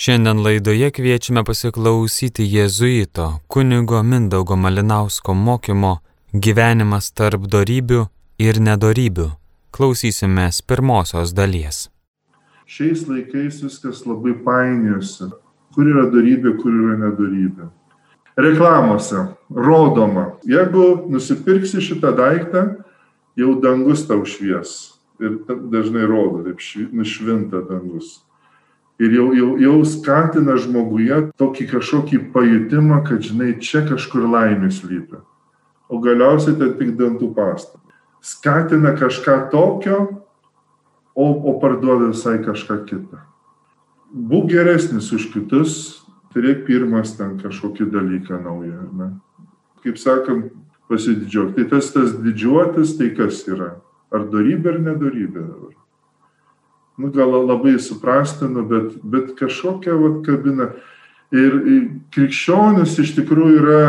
Šiandien laidoje kviečiame pasiklausyti jėzuito kunigo Mindaugo Malinausko mokymo Gyvenimas tarp darybių ir nedarybių. Klausysimės pirmosios dalies. Šiais laikais viskas labai painiosi. Kur yra darybė, kur yra nedarybė. Reklamose rodoma, jeigu nusipirksi šitą daiktą, jau dangus tau švies. Ir dažnai rodo, taip nušvinta dangus ir jau, jau, jau skatina žmoguje tokį kažkokį pajutimą, kad žinai, čia kažkur laimė slypi. O galiausiai tai tik dantų pasta. Skatina kažką tokio, o, o parduoda visai kažką kitą. Būk geresnis už kitus, turėk pirmas ten kažkokį dalyką naują. Ne? Kaip sakant, pasididžiuok. Tai tas tas didžiuotis, tai kas yra? Ar darybė ar nedarybė dabar? Nu, gal labai suprastinu, bet, bet kažkokia vat, kabina. Ir krikščionis iš tikrųjų yra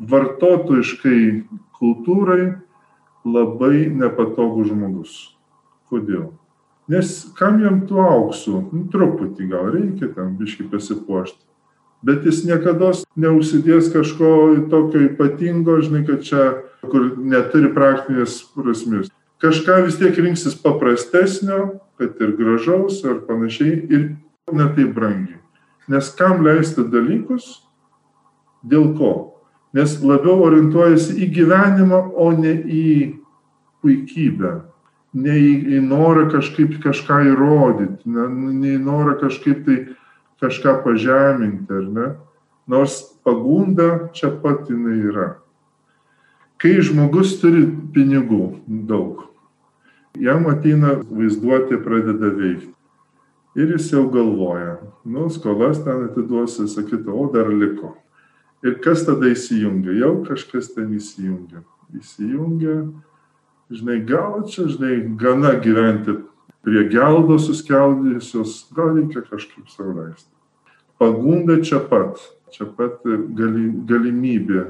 vartotojiškai kultūrai labai nepatogus žmogus. Kodėl? Nes kam jam tų auksų? Nu, truputį gal reikia tam biškai pasipuošti. Bet jis niekada neužsidės kažko tokio ypatingo, žinai, kad čia, kur neturi praktinės prasmės kažką vis tiek rinksis paprastesnio, kad ir gražaus ar panašiai ir netaip brangiai. Nes kam leisti dalykus, dėl ko? Nes labiau orientuojasi į gyvenimą, o ne į puikybę, ne į, į norą kažkaip kažką įrodyti, ne, ne į norą kažkaip tai kažką pažeminti, ar ne? Nors pagunda čia pat jinai yra. Kai žmogus turi pinigų daug, jam ateina vaizduotė pradeda veikti. Ir jis jau galvoja, nu, skolas ten atiduosi, sakytų, o dar liko. Ir kas tada įsijungia? Jau kažkas ten įsijungia. Įsijungia, žinai, gal čia, žinai, gana gyventi prie geldo suskeldėjusios, gal reikia kažkaip sauliaisti. Pagunda čia pat, čia pat gali, galimybė,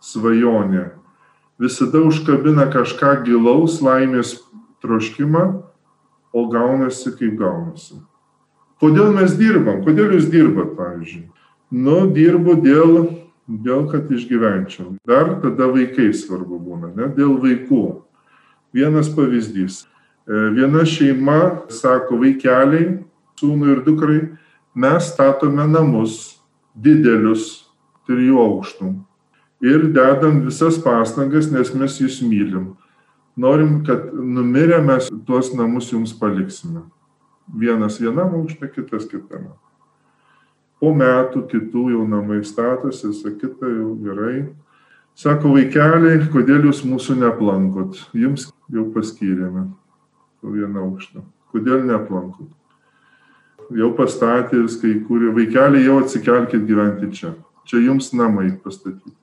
svajonė. Visada užkabina kažką gilaus laimės troškimą, o gaunasi kaip gaunasi. Kodėl mes dirbam? Kodėl jūs dirbat, pavyzdžiui? Nu, dirbu dėl, dėl kad išgyvenčiau. Dar tada vaikai svarbu būna, ne? Dėl vaikų. Vienas pavyzdys. E, viena šeima sako vaikeliai, sūnui ir dukrai, mes statome namus didelius, trijų aukštų. Ir dedam visas pastangas, nes mes jūs mylim norim, kad numirę mes tuos namus jums paliksime. Vienas vienam aukšte, kitas kitame. Po metų kitų jau namai statosi, sakyta jau gerai. Sako vaikeliai, kodėl jūs mūsų neaplankot? Jums jau paskyrėme vieną aukštą. Kodėl neaplankot? Jau pastatys, kai kurie vaikeliai jau atsikelkit gyventi čia. Čia jums namai pastatyti.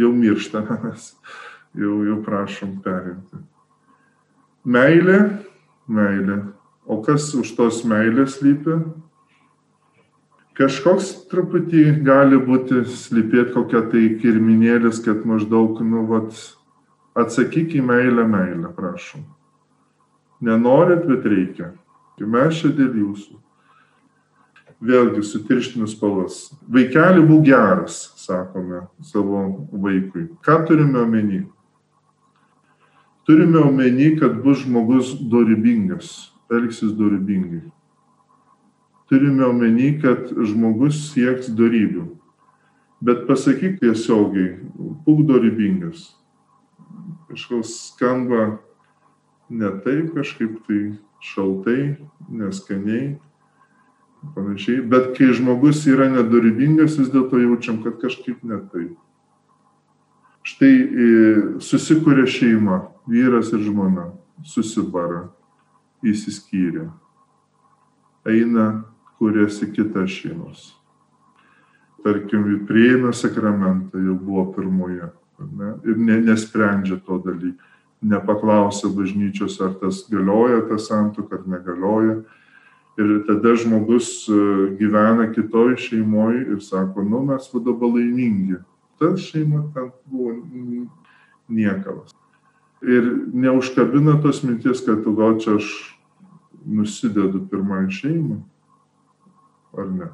Jau miršta mes jau, jau prašom perimti. Meilė, meilė. O kas už tos meilės lypi? Kažkoks truputį gali būti slypėti kokia tai kirminėlis, kad maždaug, nu, vat, atsakyk į meilę, meilę, prašom. Nenorit, bet reikia. Ir mes čia dėl jūsų. Vėlgi sutirštinus spalvas. Vaikeli būk geras, sakome savo vaikui. Ką turime omeny? Turime omeny, kad bus žmogus dorybingas, elgsis dorybingai. Turime omeny, kad žmogus sieks darybių. Bet pasakyk tiesiogiai, būk dorybingas. Kažkas skamba ne taip, kažkaip tai šaltai, neskaniai, panašiai. Bet kai žmogus yra nedorybingas, vis dėlto jaučiam, kad kažkaip ne taip. Štai e, susikūrė šeima, vyras ir žmona, susibara, įsiskyrė, eina, kuriasi kitas šeimos. Tarkim, prieina sakramentą, jau buvo pirmoje, ne? ir ne, nesprendžia to dalyko, nepaklausia bažnyčios, ar tas galioja, tas santuoka, ar negalioja. Ir tada žmogus e, gyvena kitoj šeimoje ir sako, nu mes dabar laimingi, ta šeima ten buvo niekalas. Ir neužkabina tos minties, kad tu gal čia aš nusidedu pirmąjį šeimą. ar ne?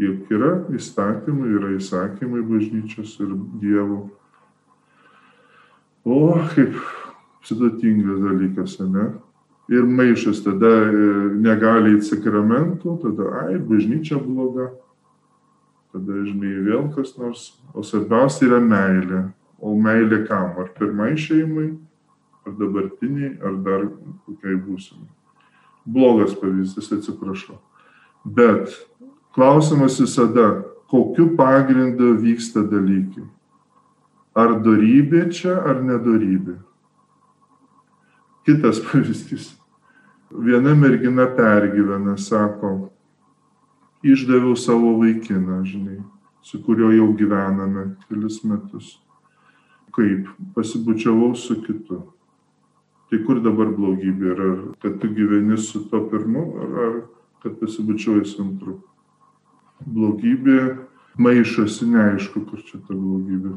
Juk yra įstatymai, yra įsakymai bažnyčios ir Dievo. O, kaip sudėtingas dalykas, ne? Ir maišas tada e, negali į sakramentų, tada, ai, bažnyčia bloga. Tada, žinai, vėl kas nors. O svarbiausia yra meilė. O meilė kam? Ar pirmai šeimai, ar dabartiniai, ar dar kokiai būsimai. Blogas pavyzdys, atsiprašau. Bet klausimas visada, kokiu pagrindu vyksta dalykai. Ar darybė čia, ar nedarybė. Kitas pavyzdys. Viena mergina pergyvena, sako, išdaviau savo vaikiną, žinai, su kuriuo jau gyvename kelis metus. Kaip pasibučiavau su kitu. Tai kur dabar blogybė yra? Kad tu gyveni su to pirmu, ar, ar kad pasibučiuoji su antru? Blogybė maišosi, neaišku, kur čia ta blogybė.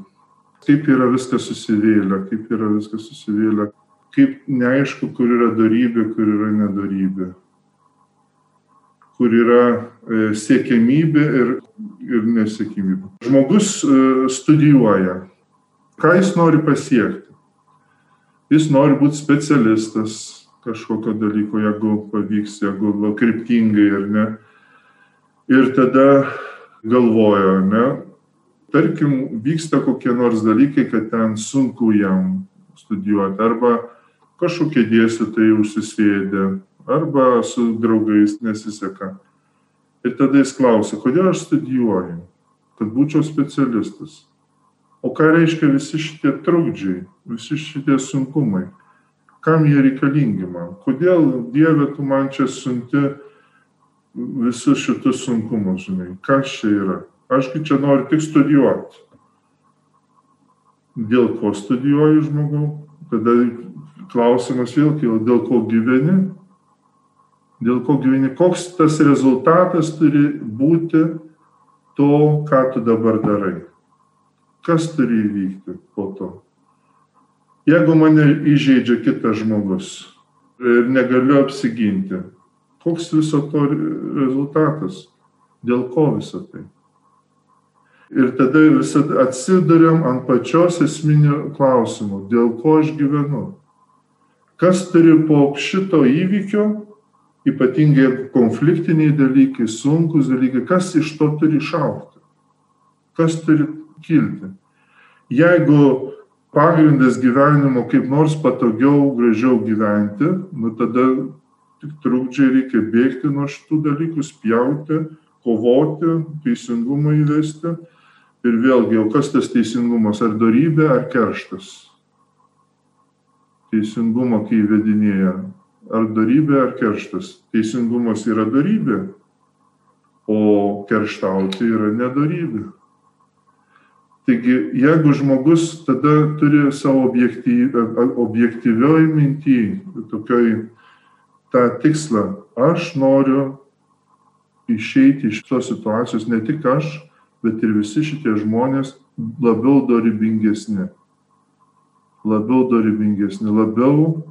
Kaip yra viskas susivėlę, kaip yra viskas susivėlę kaip neaišku, kur yra darybė, kur yra nedarybė. Kur yra e, siekiamybė ir, ir nesiekimybė. Žmogus e, studijuoja. Ką jis nori pasiekti? Jis nori būti specialistas kažkokio dalyko, jeigu pavyks, jeigu kryptingai ar ne. Ir tada galvoja, ne, tarkim, vyksta kokie nors dalykai, kad ten sunku jam studijuoti arba kažkokie dėstytojai užsisėdė arba su draugais nesiseka. Ir tada jis klausia, kodėl aš studijuoju, kad būčiau specialistas. O ką reiškia visi šitie trukdžiai, visi šitie sunkumai? Kam jie reikalingi man? Kodėl Dieve tu man čia siunti visus šitus sunkumus, žinai? Kas čia yra? Ašgi čia noriu tik studijuoti. Dėl ko studijuoju žmogau? Tada klausimas vėl kyla, dėl ko gyveni, dėl ko gyveni, koks tas rezultatas turi būti to, ką tu dabar darai. Kas turi įvykti po to. Jeigu mane įžeidžia kitas žmogus ir negaliu apsiginti, koks viso to rezultatas, dėl ko viso tai. Ir tada visada atsiduriam ant pačios esminio klausimo, dėl ko aš gyvenu kas turi po šito įvykio, ypatingai konfliktiniai dalykai, sunkus dalykai, kas iš to turi išaukti, kas turi kilti. Jeigu pagrindas gyvenimo kaip nors patogiau, gražiau gyventi, nu tada tik trukdžiai reikia bėgti nuo šitų dalykų, spjauti, kovoti, teisingumą įvesti. Ir vėlgi, o kas tas teisingumas, ar darybė, ar kerštas? teisingumą, kai įvedinėja. Ar darybė, ar kerštas. Teisingumas yra darybė, o kerštauti yra nedarybė. Taigi, jeigu žmogus tada turi savo objektyv, objektyvioj minty, tokioj tą tikslą, aš noriu išeiti iš tos situacijos, ne tik aš, bet ir visi šitie žmonės labiau dorybingesni. Labiau dorybingesni, labiau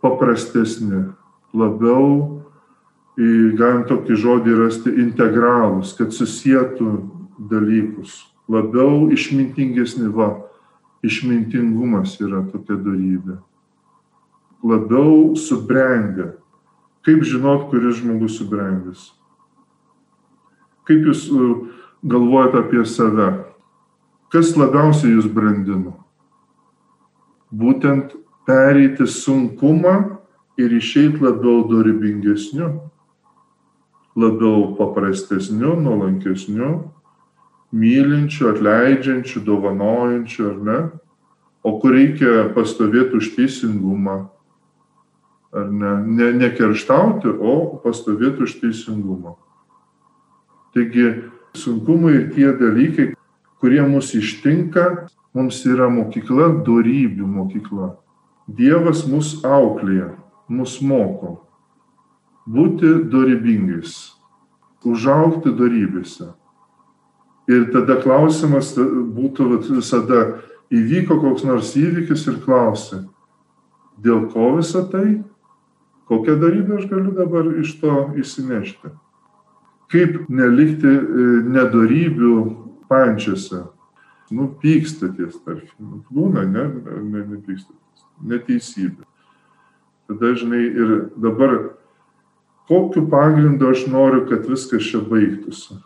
paprastesni, labiau, galim tokį žodį rasti, integralus, kad susijėtų dalykus, labiau išmintingesni, va, išmintingumas yra tokia darybė. Labiau subrendę. Kaip žinot, kuris žmogus subrendęs? Kaip jūs galvojate apie save? Kas labiausiai jūs brandino? būtent pereiti sunkumą ir išeiti labiau dorybingesniu, labiau paprastesniu, nuolankesniu, mylinčiu, atleidžiančiu, dovanojančiu, ar ne? O kur reikia pastovėti už teisingumą, ar ne? Ne, ne kerštauti, o pastovėti už teisingumą. Taigi sunkumai ir tie dalykai, kurie mus ištinka, mums yra mokykla, darybių mokykla. Dievas mus auklėja, mus moko būti darybingais, užaukti darybėse. Ir tada klausimas būtų visada, įvyko koks nors įvykis ir klausi, dėl ko visą tai, kokią darybę aš galiu dabar iš to įsinešti. Kaip nelikti e, nedarybių pančiose. Nu, pykstatės, tarkim. Būna, ne, ne, nepykstatės. Neteisybė. Tada, žinai, ir dabar kokiu pagrindu aš noriu, kad viskas čia baigtųsi.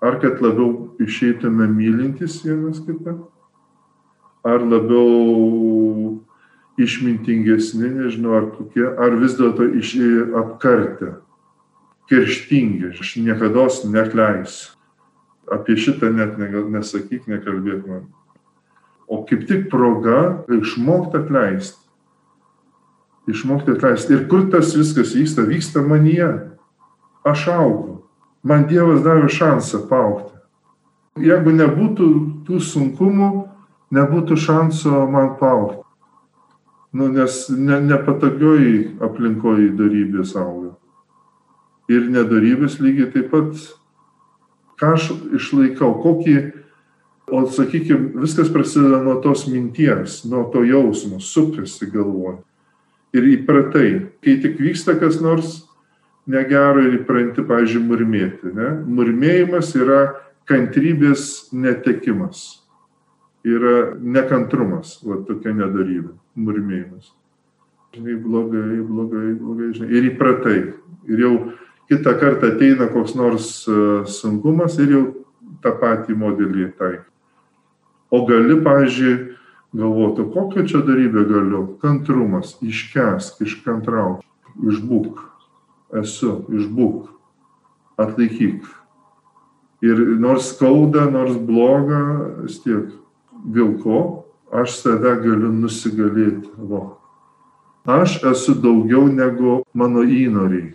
Ar kad labiau išeitume mylintis vienas kitą, ar labiau išmintingesni, nežinau, ar kokie, ar vis dėlto apkartę, kerštingi, aš niekada nekleisiu. Apie šitą net nesakyk, nekalbėk man. O kaip tik proga išmokti atleisti. Išmokti atleisti. Ir kur tas viskas vyksta? Vyksta manyje. Aš augu. Man Dievas davė šansą paaukti. Jeigu nebūtų tų sunkumų, nebūtų šanso man paaukti. Nu, nes ne, nepatogioj aplinkoje darybės auga. Ir nedarybės lygiai taip pat, ką aš išlaikau, kokį, o sakykime, viskas prasideda nuo tos minties, nuo to jausmo, sukasi galvoje. Ir įpratai, kai tik vyksta kas nors negero ir įpranti, pažiūrėjau, murmėti. Ne? Murmėjimas yra kantrybės netekimas yra nekantrumas, va tokia nedarybė, murmėjimas. Žinai, blogai, blogai, blogai, žinai. Ir įpratai. Ir jau kitą kartą ateina koks nors uh, sunkumas ir jau tą patį modelį taik. O gali, pažiūrėjau, galvoti, kokią čia darybę galiu. Kantrumas, iškesk, iškantrauk, išbūk. Esu, išbūk. Atlaikyk. Ir nors skauda, nors bloga, vis tiek dėl ko aš save galiu nusigalėti. Va. Aš esu daugiau negu mano įnoriai.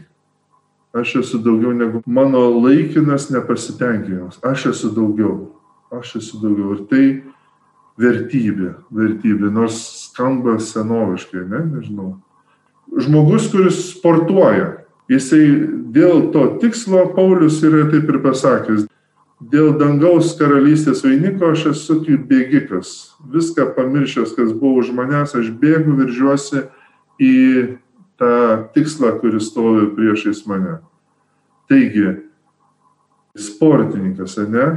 Aš esu daugiau negu mano laikinas nepasitenkinimas. Aš esu daugiau. Aš esu daugiau. Ir tai vertybė. Vertybė. Nors skamba senoviškai, ne? Nežinau. Žmogus, kuris sportuoja, jisai dėl to tikslo, Paulius yra taip ir pasakęs, dėl dangaus karalystės vainiko aš esu kaip bėgikas. Viską pamiršęs, kas buvo už manęs, aš bėgu, viržiuosi į tą tikslą, kuris stovi priešais mane. Taigi, sportininkas, ne,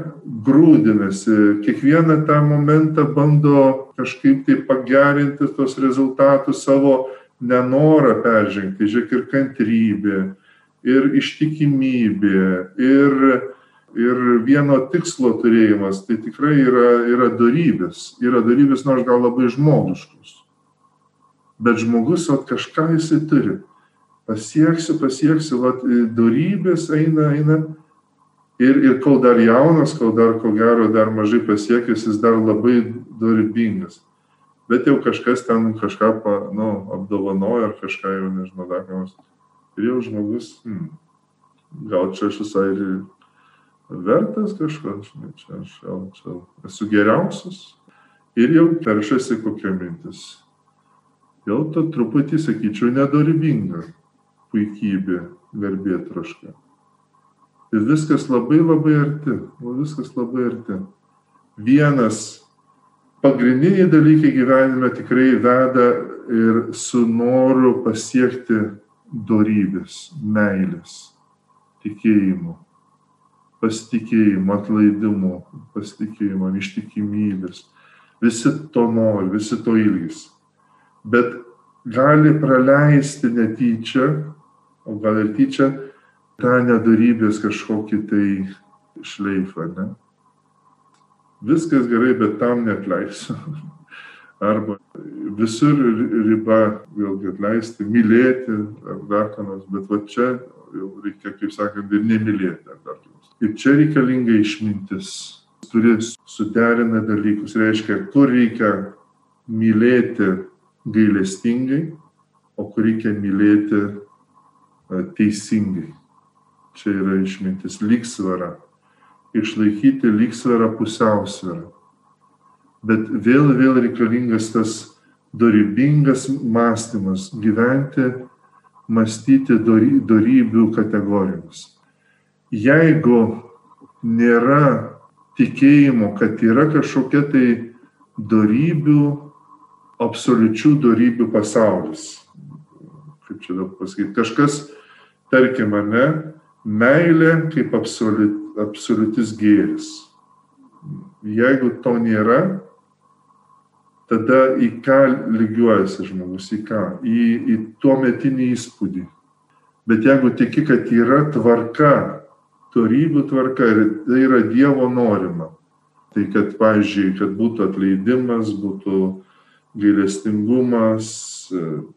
grūdinasi, kiekvieną tą momentą bando kažkaip tai pagerinti tos rezultatus savo nenorą peržengti, žiūrėk ir kantrybė, ir ištikimybė, ir ir vieno tikslo turėjimas, tai tikrai yra, yra darybės. Yra darybės nors gal labai žmogiškus. Bet žmogus vat, kažką jisai turi. Pasieksiu, pasieksiu, vat, darybės eina, eina. Ir, ir kol dar jaunas, kol dar ko gero dar mažai pasiekęs, jis dar labai dorybingas. Bet jau kažkas ten kažką pa, nu, apdovanoja ar kažką jau nežinau, dar ką nors. Ir jau žmogus, hmm, gal čia aš visai ir vertas kažko, žinai, čia aš jau čia esu geriausias. Ir jau peršasi kokia mintis. Jau to truputį, sakyčiau, nedorybinga puikybė, garbė troška. Ir viskas labai labai arti, viskas labai arti. Vienas pagrindiniai dalykai gyvenime tikrai veda ir su noru pasiekti dorybės, meilės, tikėjimo pasitikėjimo, atlaidimo, pasitikėjimo, ištikimybės. Visi to nori, visi to ilgis. Bet gali praleisti netyčia, o gal ir tyčia, tą nedarybės kažkokį tai šleifą. Ne? Viskas gerai, bet tam netleisiu. Arba visur riba vėlgi atleisti, mylėti ar dar ką nors, bet va čia jau reikia, kaip sakant, ir nemylėti ar dar ką nors. Ir čia reikalinga išmintis. Turi suderina dalykus. Reiškia, kur reikia mylėti gailestingai, o kur reikia mylėti teisingai. Čia yra išmintis lygsvara. Išlaikyti lygsvarą pusiausvyrą. Bet vėl vėl reikalingas tas dorybingas mąstymas, gyventi, mąstyti dorybių kategorijomis jeigu nėra tikėjimo, kad yra kažkokia tai darybių, absoliučių darybių pasaulis. Kaip čia daug pasakyti, kažkas, tarkim, ar ne, meilė kaip absoliut, absoliutis gėris. Jeigu to nėra, tada į ką lygiuojasi žmogus, į ką? Į, į tuo metinį įspūdį. Bet jeigu tiki, kad yra tvarka, torybių tvarka ir tai yra Dievo norima, tai kad, pavyzdžiui, kad būtų atleidimas, būtų gailestingumas,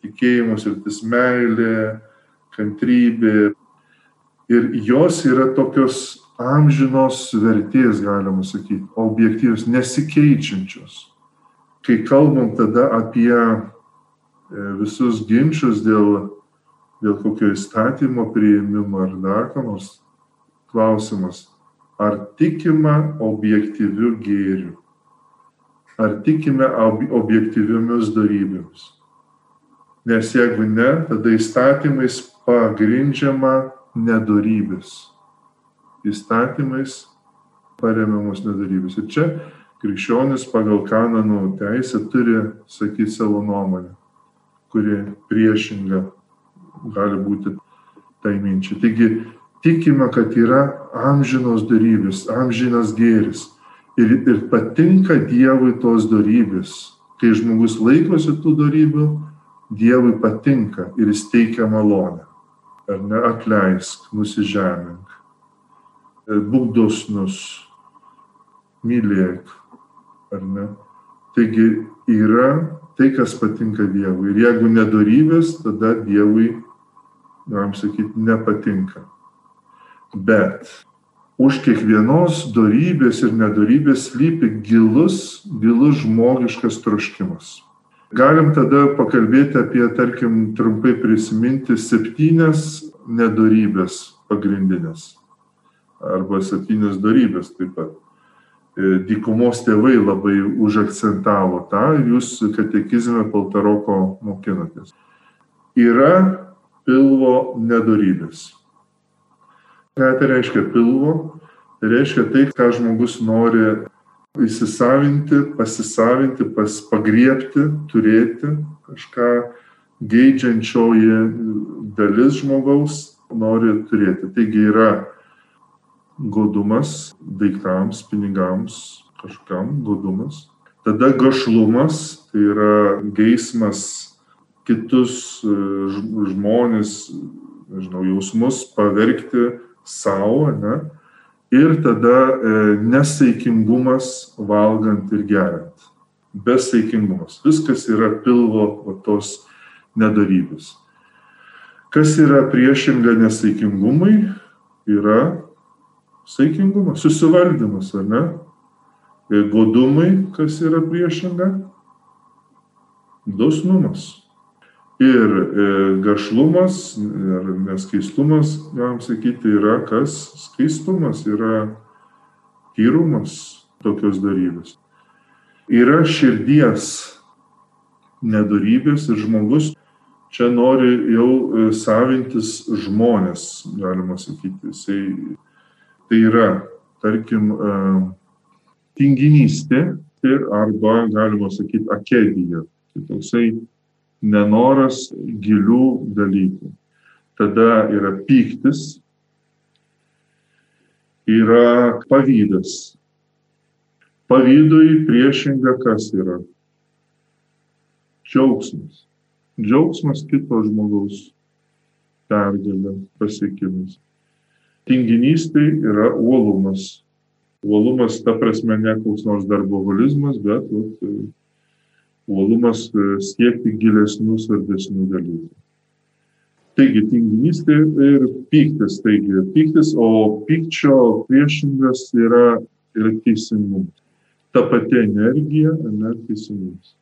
tikėjimas ir tas meilė, kantrybė. Ir jos yra tokios amžinos vertės, galima sakyti, objektyvios, nesikeičiančios. Kai kalbam tada apie e, visus ginčius dėl, dėl kokio įstatymo priėmimo ar dar ką nors, klausimas, ar tikima objektyviu gėriu, ar tikime objektyviomis darybėmis. Nes jeigu ne, tada įstatymais pagrindžiama nedorybės. Įstatymais paremiamos nedorybės. Ir čia krikščionis pagal kanonų teisę turi sakyti savo nuomonę, kuri priešinga gali būti tai minčiai. Taigi tikime, kad yra amžinos darybės, amžinas gėris. Ir, ir patinka Dievui tos darybės. Kai žmogus laikosi tų darybių, Dievui patinka ir jis teikia malonę. Ar ne atleisk, nusižemink, būk dosnus, mylėk. Ar ne? Taigi yra tai, kas patinka Dievui. Ir jeigu nedarybės, tada Dievui, galim sakyti, nepatinka. Bet už kiekvienos darybės ir nedarybės lypi gilus, gilus žmogiškas troškimas Galim tada pakalbėti apie, tarkim, trumpai prisiminti septynias nedorybės pagrindinės. Arba septynias darybės taip pat. E, dykumos tėvai labai užakcentavo tą ir jūs katekizme Paltaroko mokinatės. Yra pilvo nedorybės. Ką tai reiškia pilvo? Tai reiškia tai, ką žmogus nori įsisavinti, pasisavinti, pas, pagriepti, turėti kažką geidžiančioji dalis žmogaus nori turėti. Taigi yra godumas daiktams, pinigams, kažkam godumas. Tada gašlumas, tai yra geismas kitus e, žmonės, nežinau, jausmus pavergti savo, ne? ir tada e, nesaikingumas valgant ir geriant. Besaikingumas. Viskas yra pilvo va, tos nedarybės. Kas yra priešinga nesaikingumui? Yra saikingumas, susivaldymas, ar ne? Ir godumui, kas yra priešinga? Dosnumas ir e, gašlumas ar neskaistumas, galim sakyti, yra kas? Skaistumas yra tyrumas tokios darybės. Yra širdies nedarybės ir žmogus čia nori jau e, savintis žmonės, galima sakyti. Jisai, tai yra, tarkim, e, tinginystė arba, galima sakyti, akedija. Tai toksai nenoras gilių dalykų. Tada yra pyktis, yra pavydas. Pavydui priešinga kas yra? Džiaugsmas. Džiaugsmas kito žmogaus pergalė, pasiekimas. Tinginystė yra uolumas. Uolumas ta prasme ne koks nors darboholizmas, bet vat, uolumas e, siekti gilesnių, svarbesnių dalykų. Taigi, tinginystė ir pyktis. Taigi, pyktis, o pykčio priešingas yra, yra teisingumas. Ta pati energija, ne teisingumas.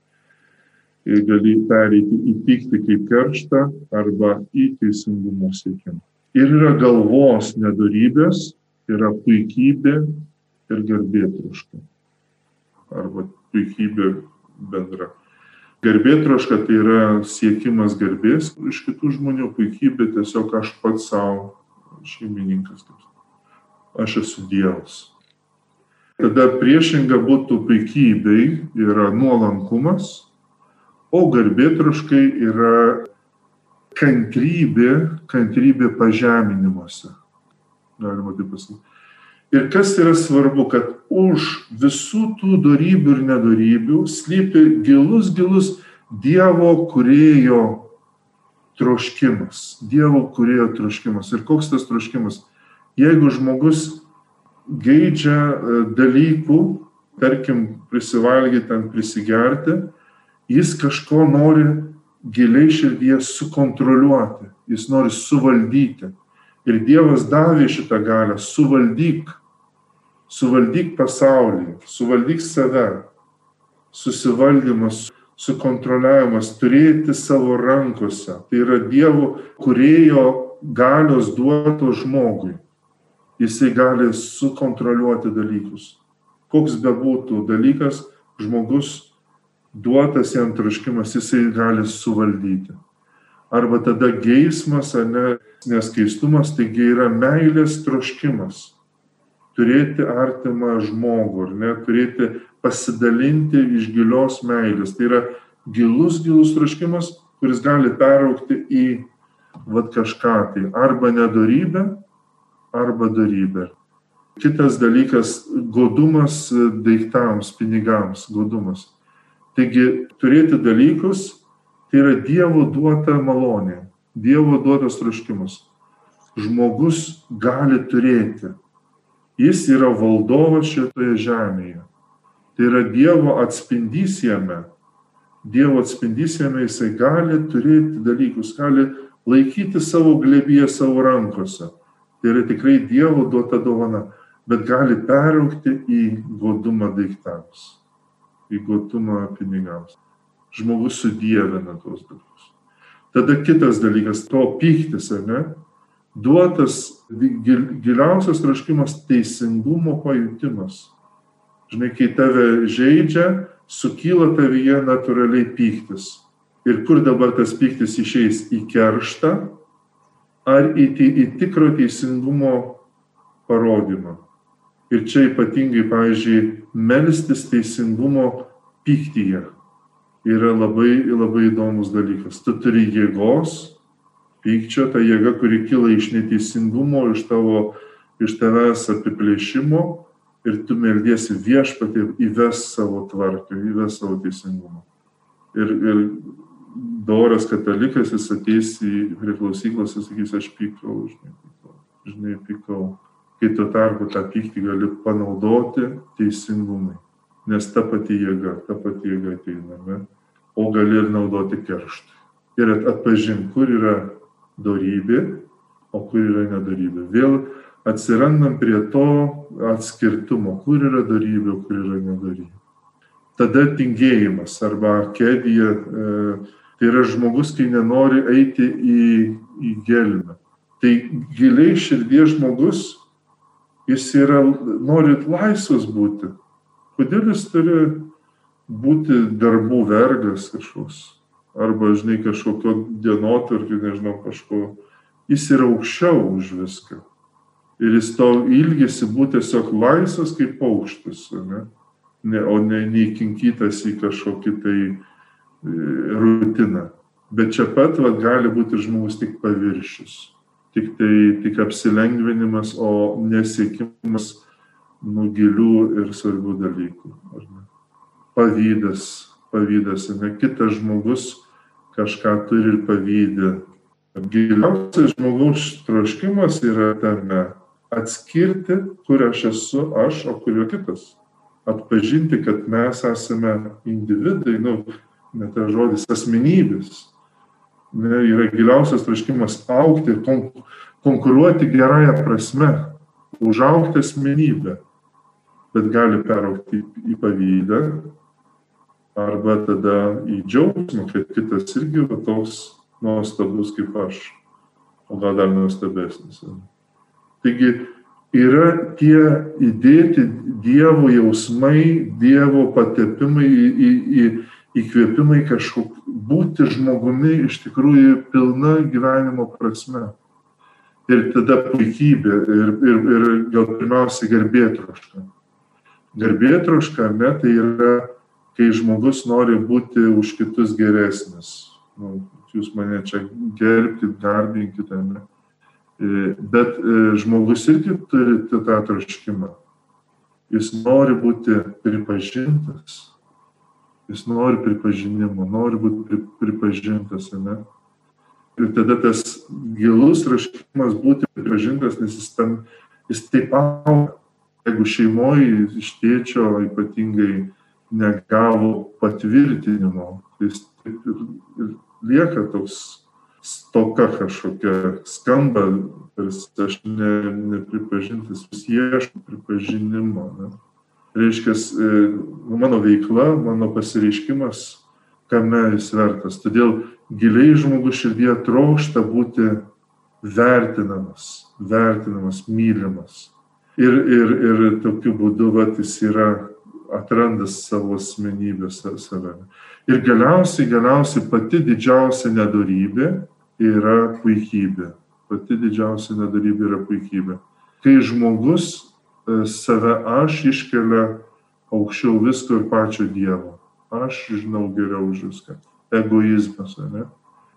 Ir gali pereiti į pyktį kaip kerštą arba į teisingumo siekimą. Ir yra galvos nedarybės, yra puikybė ir garbė troška. Arba puikybė bendra. Garbė troška tai yra siekimas garbės iš kitų žmonių, puikybė tiesiog aš pats savo šeimininkas. Aš esu Dievas. Tada priešinga būtų puikybei yra nuolankumas, o garbė troškai yra kantrybė, kantrybė pažeminimuose. galima taip pasakyti. Ir kas yra svarbu, kad už visų tų darybių ir nedarybių slypi gilus, gilus Dievo kurėjo troškimas. Dievo kurėjo troškimas. Ir koks tas troškimas? Jeigu žmogus geidžia e, dalykų, tarkim, prisivalgyti, ten prisigerti, jis kažko nori giliai širdyje sukontroliuoti, jis nori suvaldyti. Ir Dievas davė šitą galę - suvaldyk, suvaldyk pasaulį, suvaldyk save, susivaldymas, sukontroliavimas, turėti savo rankose. Tai yra Dievo kurėjo galios duoto žmogui. Jisai gali sukontroliuoti dalykus. Koks bebūtų dalykas, žmogus duotas jam troškimas, jisai gali suvaldyti. Arba tada geismas, ne, neskaistumas, taigi yra meilės troškimas. Turėti artimą žmogų, ar ne, turėti pasidalinti iš gilios meilės. Tai yra gilus, gilus troškimas, kuris gali peraukti į vat kažką tai arba nedarybę, arba darybę. Kitas dalykas - godumas daiktams, pinigams, godumas. Taigi turėti dalykus tai yra Dievo duota malonė, Dievo duotas troškimas. Žmogus gali turėti. Jis yra valdovas šitoje žemėje. Tai yra Dievo atspindys jame. Dievo atspindys jame jisai gali turėti dalykus, gali laikyti savo glėbyje savo rankose. Tai yra tikrai Dievo duota dovana, bet gali peraukti į godumą daiktams įgotumą pinigams. Žmogus sudėvina tuos dalykus. Tada kitas dalykas - to pyktis, ar ne? Duotas gil, giliausias troškimas - teisingumo pajutimas. Žinai, kai tave žaidžia, sukyla tavyje natūraliai pyktis. Ir kur dabar tas pyktis išeis į kerštą ar į, į tikro teisingumo parodymą. Ir čia ypatingai, pavyzdžiui, melstis teisingumo pyktyje yra labai, labai įdomus dalykas. Tu turi jėgos, pykčio, ta jėga, kuri kyla iš neteisingumo, iš, tavo, iš tavęs apiplėšimo ir tu meldiesi viešpatį įves savo tvarką, įves savo teisingumą. Ir, ir doras katalikas, jis ateis į priklausyklas ir sakys, aš pykau, žinai, pykau, žinai, pykau kai tuo tarpu tą pyktį gali panaudoti teisingumui. Nes ta pati jėga, ta pati jėga ateina, ne? o gali ir naudoti kerštą. Ir atpažinti, kur yra darybė, o kur yra nedarybė. Vėl atsirandam prie to atskirtumo, kur yra darybė, kur yra nedarybė. Tada tingėjimas arba kedija, e, tai yra žmogus, kai nenori eiti į, į gelmę. Tai giliai širdies žmogus jis yra, norit laisvas būti. Kodėl jis turi būti darbų vergas kažkoks? Arba, žinai, kažkokio dienotvarkį, nežinau, kažko. Jis yra aukščiau už viską. Ir jis to ilgisi būti tiesiog laisvas kaip paukštis, ne? Ne, o ne neįkinkytas į kažkokį tai e, rutiną. Bet čia pat vat, gali būti žmogus tik paviršius tik tai tik apsilengvinimas, o nesiekimas nu gilių ir svarbių dalykų. Pavydas, pavydas, ne kitas žmogus kažką turi ir pavydė. Giliausias žmogaus troškimas yra tame atskirti, kur aš esu aš, o kur yra kitas. Atpažinti, kad mes esame individai, nu, net tas žodis asmenybės ne, yra giliausias troškimas aukti ir kon, konkuruoti gerąją prasme, užaukti asmenybę, bet gali peraukti į pavydą arba tada į džiaugsmą, kad kitas irgi va toks nuostabus kaip aš, o gal dar nuostabesnis. Taigi yra tie įdėti Dievo jausmai, Dievo patepimai į, į, į, įkvėpimai kažkok būti žmogumi iš tikrųjų pilna gyvenimo prasme. Ir tada puikybė ir, ir, ir gal pirmiausia garbėtroška. Garbėtroška, ne, tai yra, kai žmogus nori būti už kitus geresnis. Nu, jūs mane čia gerbkite, garbinkite, ne. E, bet e, žmogus irgi turi tą troškimą. Jis nori būti pripažintas. Jis nori pripažinimo, nori būti pripažintas, ne? Ir tada tas gilus raškimas būti pripažintas, nes jis, tam, jis taip auga. Jeigu šeimoje iš tėčio ypatingai negavo patvirtinimo, jis taip ir, ir lieka toks stoka kažkokia skamba, tarsi aš ne, nepripažintas, vis ieško pripažinimo. Ne? Reiškia, e, mano veikla, mano pasireiškimas, kame jis vertas. Todėl giliai žmogus širdie trokšta būti vertinamas, vertinamas, mylimas. Ir, ir, ir tokiu būdu vat, jis yra atranda savo asmenybę save. Ir galiausiai, galiausiai pati didžiausia nedorybė yra puikybė. Pati didžiausia nedorybė yra puikybė. Kai žmogus save aš iškelia aukščiau visko ir pačio Dievo. Aš žinau geriau už viską. Egoizmas, ne?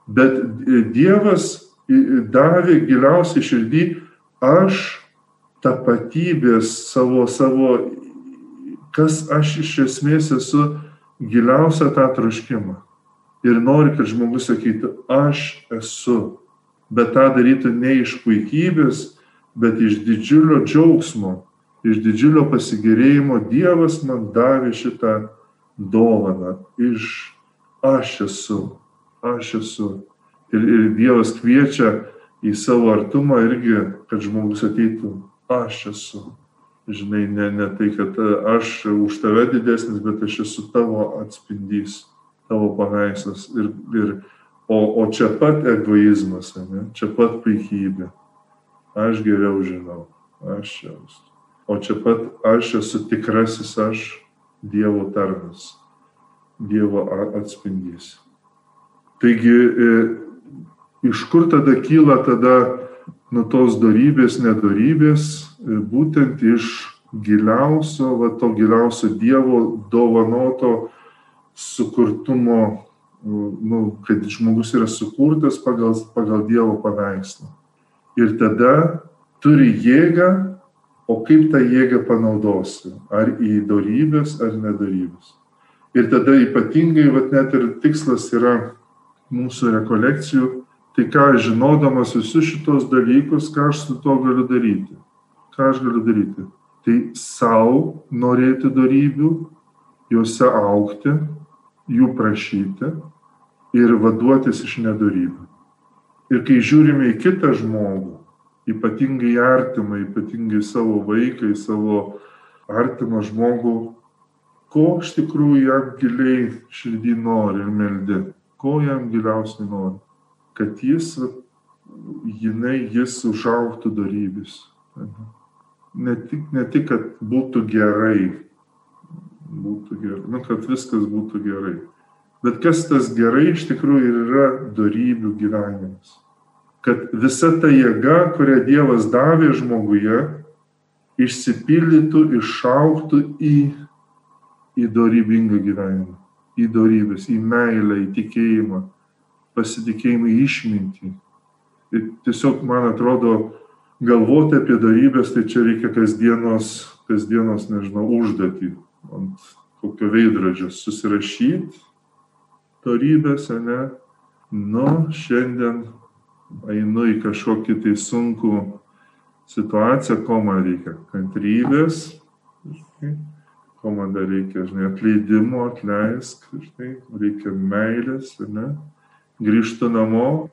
Bet e, Dievas davė giliausiai širdį aš tapatybės savo, savo, kas aš iš esmės esu giliausią tą troškimą. Ir nori, kad žmogus sakytų, aš esu. Bet tą darytų ne iš puikybės, bet iš didžiulio džiaugsmo, iš didžiulio pasigėrėjimo Dievas man davė šitą dovaną. Iš aš esu, aš esu. Ir, ir Dievas kviečia į savo artumą irgi, kad žmogus ateitų, aš esu žinai, ne, ne tai, kad aš už tave didesnis, bet aš esu tavo atspindys, tavo paveikslas. Ir, ir, o, o čia pat egoizmas, ne? čia pat puikybė. Aš geriau žinau, aš čia. O čia pat aš esu tikrasis aš, Dievo tarnas, Dievo atspindys. Taigi, e, iš kur tada kyla tada nuo tos darybės, nedarybės, e, būtent iš giliausio, va to giliausio Dievo dovanoto sukurtumo, nu, kad žmogus yra sukurtas pagal, pagal Dievo paveikslą. Ir tada turi jėgą, o kaip tą jėgą panaudosi? Ar į darybės, ar nedarybės. Ir tada ypatingai, va net ir tikslas yra mūsų rekolekcijų Tai ką žinodamas visus šitos dalykus, ką aš su to galiu daryti? Ką aš galiu daryti? Tai savo norėti darybių, juose aukti, jų prašyti ir vaduotis iš nedarybių. Ir kai žiūrime į kitą žmogų, ypatingai artimą, ypatingai savo vaiką, į savo artimą žmogų, ko iš tikrųjų jam giliai širdį nori ir meldi, ko jam giliausiai nori kad jis, jinai, jis užauktų darybės. Ne tik, ne tik, kad būtų gerai, būtų gerai, nu, kad viskas būtų gerai. Bet kas tas gerai iš tikrųjų yra darybių gyvenimas. Kad visa ta jėga, kurią Dievas davė žmoguje, išsipildytų, išauktų į, į darybingą gyvenimą, į darybės, į meilę, į tikėjimą, pasitikėjimą į išmintį. Ir tiesiog, man atrodo, galvoti apie darybės, tai čia reikia kasdienos, kasdienos nežinau, užduotį ant kokio veidrodžio susirašyti darybės, ne? Nu, šiandien einu į kažkokį tai sunkų situaciją, ko man reikia? Kantrybės, ko man dar reikia, žinai, atleidimo, atleisk, žinai, reikia meilės, ne? grįžtu namo,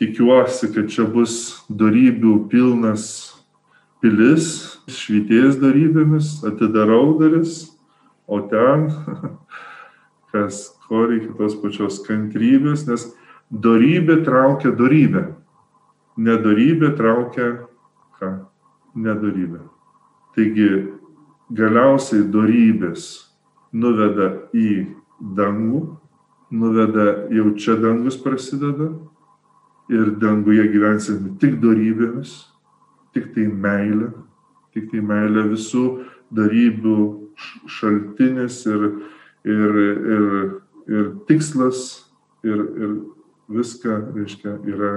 tikiuosi, kad čia bus darybių pilnas pilis, švities darybėmis, atidarau daris, o ten, kas ko reikia tos pačios kantrybės, nes darybė traukia darybę, nedarybė traukia ką? Nedarybė. Taigi galiausiai darybės nuveda į dangų, nuveda jau čia dangus prasideda ir danguje gyvensime tik darybėmis, tik tai meilė, tik tai meilė visų darybių šaltinis ir, ir, ir, ir tikslas ir, ir viską, reiškia, yra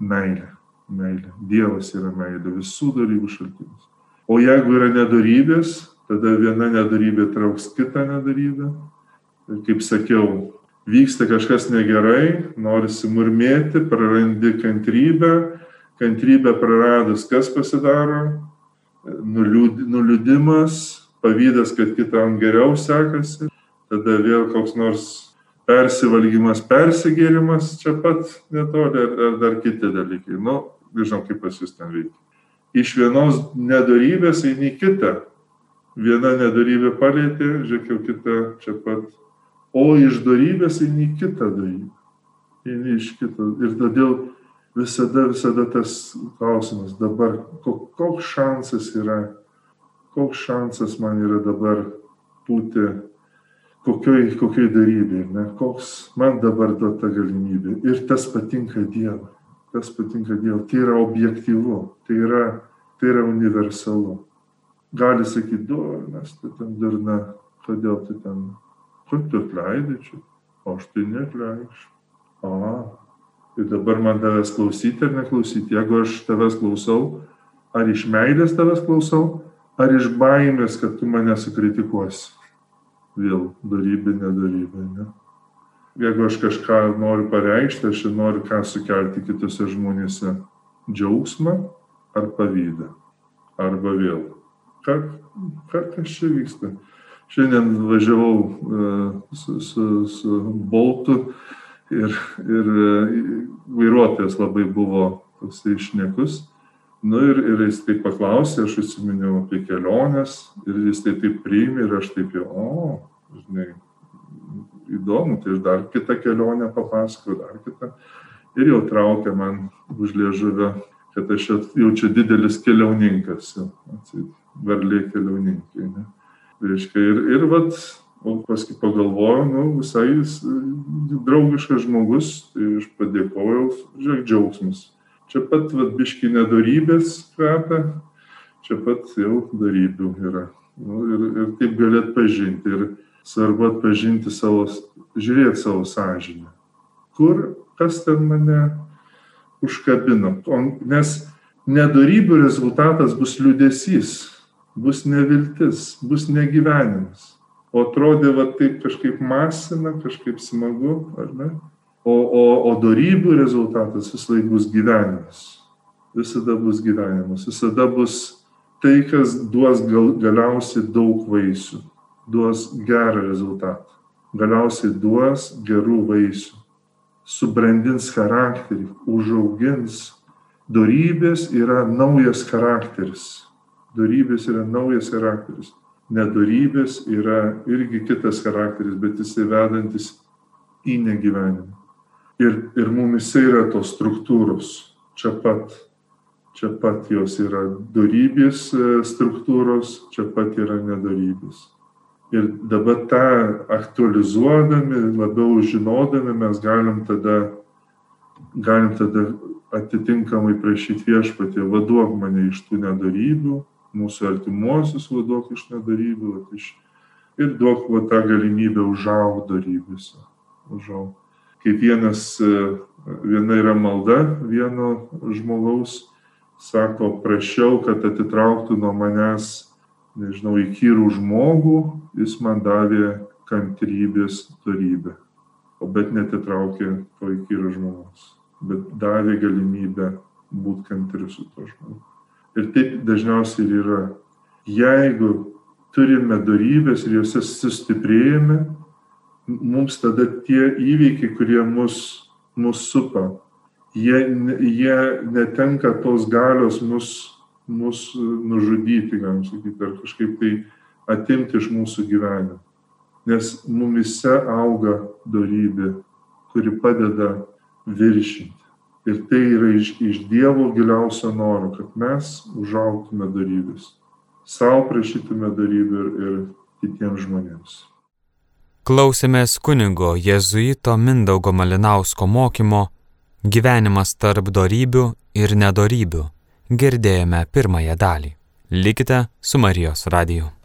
meilė. meilė. Dievas yra meilė, visų darybų šaltinis. O jeigu yra nedarybės, tada viena nedarybė trauks kitą nedarybę. Ir kaip sakiau, vyksta kažkas negerai, norisi murmėti, prarandi kantrybę, kantrybę praradus kas pasidaro, nuliūd, nuliūdimas, pavydas, kad kitam geriau sekasi, tada vėl koks nors persivalgymas, persigėrimas čia pat netoli ar, ar dar kiti dalykai. Nu, nežinau, kaip pas jūs ten veikia. Iš vienos nedarybės eini kitą. Viena nedarybė palėtė, žiūrėk, kita čia pat. O iš darybės eini kitą darybę. Eini iš kito. Ir todėl visada, visada tas klausimas dabar, koks šansas yra, koks šansas man yra dabar būti kokioj, kokioj darybėj, ne, koks man dabar duota galimybė. Ir tas patinka Dievui. Tas patinka Dievui. Tai yra objektyvu, tai yra, tai yra universalu. Gali sakyti, du, nes tu ten durna, kodėl tu ten, kur tu atleidai čia, o aš tai neatleidžiu. A, ir dabar man tavęs klausyti ar neklausyti. Jeigu aš tavęs klausau, ar iš meilės tavęs klausau, ar iš baimės, kad tu mane sukritikuosi vėl darybė, nedarybė. Ne? Jeigu aš kažką noriu pareikšti, aš noriu ką sukelti kitose žmonėse - džiaugsmą ar pavydą. Arba vėl. Ką, ką, kas čia vyksta? Šiandien važiavau uh, su, su, su Boltu ir, ir uh, vairuotojas labai buvo toksai išnekus. Nu ir, ir jis taip paklausė, aš atsiminiau apie keliones ir jis tai taip priimė ir aš taip jau, o, žinai, įdomu, tai aš dar kitą kelionę papasakau, dar kitą. Ir jau traukia man už liežuvę, kad aš jau čia didelis keliauninkas, varlė keliauninkai. Ne? Reiškia, ir, ir vat, o paskui pagalvojau, nu, visai jis draugiškas žmogus, tai aš padėkojau, žiūrėk, džiaugsmas Čia pat vadbiški nedarybės kvepia, čia pat jau darybių yra. Nu, ir, ir taip gali atpažinti. Ir svarbu atpažinti savo, žiūrėti savo sąžinę. Kur, kas ten mane užkabino. O, nes nedarybių rezultatas bus liūdėsys, bus neviltis, bus negyvenimas. O atrodė, va taip kažkaip masina, kažkaip smagu, ar ne? O, o, o darybių rezultatas vis laik bus gyvenimas. Visada bus gyvenimas. Visada bus tai, kas duos gal, galiausiai daug vaisių. Duos gerą rezultatą. Galiausiai duos gerų vaisių. Subrandins charakterį, užaugins. Darybės yra naujas charakteris. Darybės yra naujas charakteris. Nedarybės yra irgi kitas charakteris, bet jisai vedantis į negyvenimą. Ir, ir mumise yra tos struktūros. Čia pat, čia pat jos yra darybės e, struktūros, čia pat yra nedarybės. Ir dabar tą aktualizuodami, labiau žinodami, mes galim tada, galim tada atitinkamai prašyti viešpatį, vaduok mane iš tų nedarybių, mūsų artimuosius vaduok iš nedarybių iš, ir duok va tą galimybę užaugti darybėse. Užaugti kaip vienas, e, viena yra malda vieno žmogaus, sako, prašiau, kad atitrauktų nuo manęs, nežinau, įkyrų žmogų, jis man davė kantrybės darybę. O bet netitraukė to įkyrų žmogaus, bet davė galimybę būti kantriu su to žmogu. Ir taip dažniausiai ir yra. Jeigu turime darybės ir juose sustiprėjame, mums tada tie įvykiai, kurie mus, mus supa, jie, jie netenka tos galios mus, mus nužudyti, galim sakyti, ar kažkaip tai atimti iš mūsų gyvenimo. Nes mumise auga darybė, kuri padeda viršinti. Ir tai yra iš, iš Dievo giliausio noro, kad mes užauktume darybės. Sau prašytume darybę ir, ir kitiems žmonėms. Klausėmės kunigo jėzuito Mindaugo Malinausko mokymo Gyvenimas tarp darybių ir nedarybių. Girdėjome pirmąją dalį. Likite su Marijos radiju.